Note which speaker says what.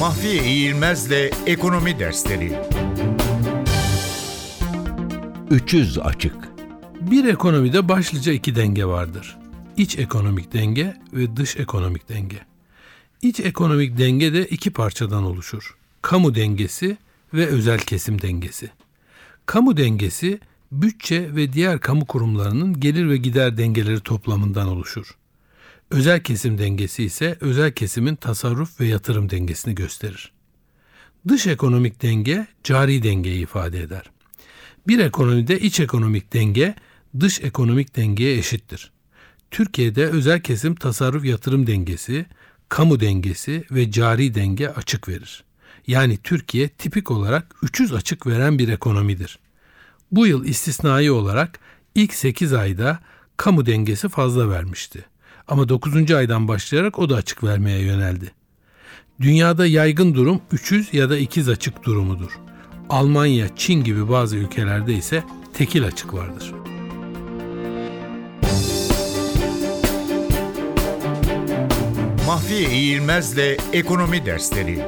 Speaker 1: Mahfiye İğilmez'le Ekonomi Dersleri
Speaker 2: 300 açık.
Speaker 3: Bir ekonomide başlıca iki denge vardır. İç ekonomik denge ve dış ekonomik denge. İç ekonomik denge de iki parçadan oluşur. Kamu dengesi ve özel kesim dengesi. Kamu dengesi bütçe ve diğer kamu kurumlarının gelir ve gider dengeleri toplamından oluşur. Özel kesim dengesi ise özel kesimin tasarruf ve yatırım dengesini gösterir. Dış ekonomik denge cari dengeyi ifade eder. Bir ekonomide iç ekonomik denge dış ekonomik dengeye eşittir. Türkiye'de özel kesim tasarruf yatırım dengesi, kamu dengesi ve cari denge açık verir. Yani Türkiye tipik olarak 300 açık veren bir ekonomidir. Bu yıl istisnai olarak ilk 8 ayda kamu dengesi fazla vermişti. Ama 9. aydan başlayarak o da açık vermeye yöneldi. Dünyada yaygın durum 300 ya da ikiz açık durumudur. Almanya, Çin gibi bazı ülkelerde ise tekil açık vardır.
Speaker 1: Mahfiye İğilmez'le Ekonomi Dersleri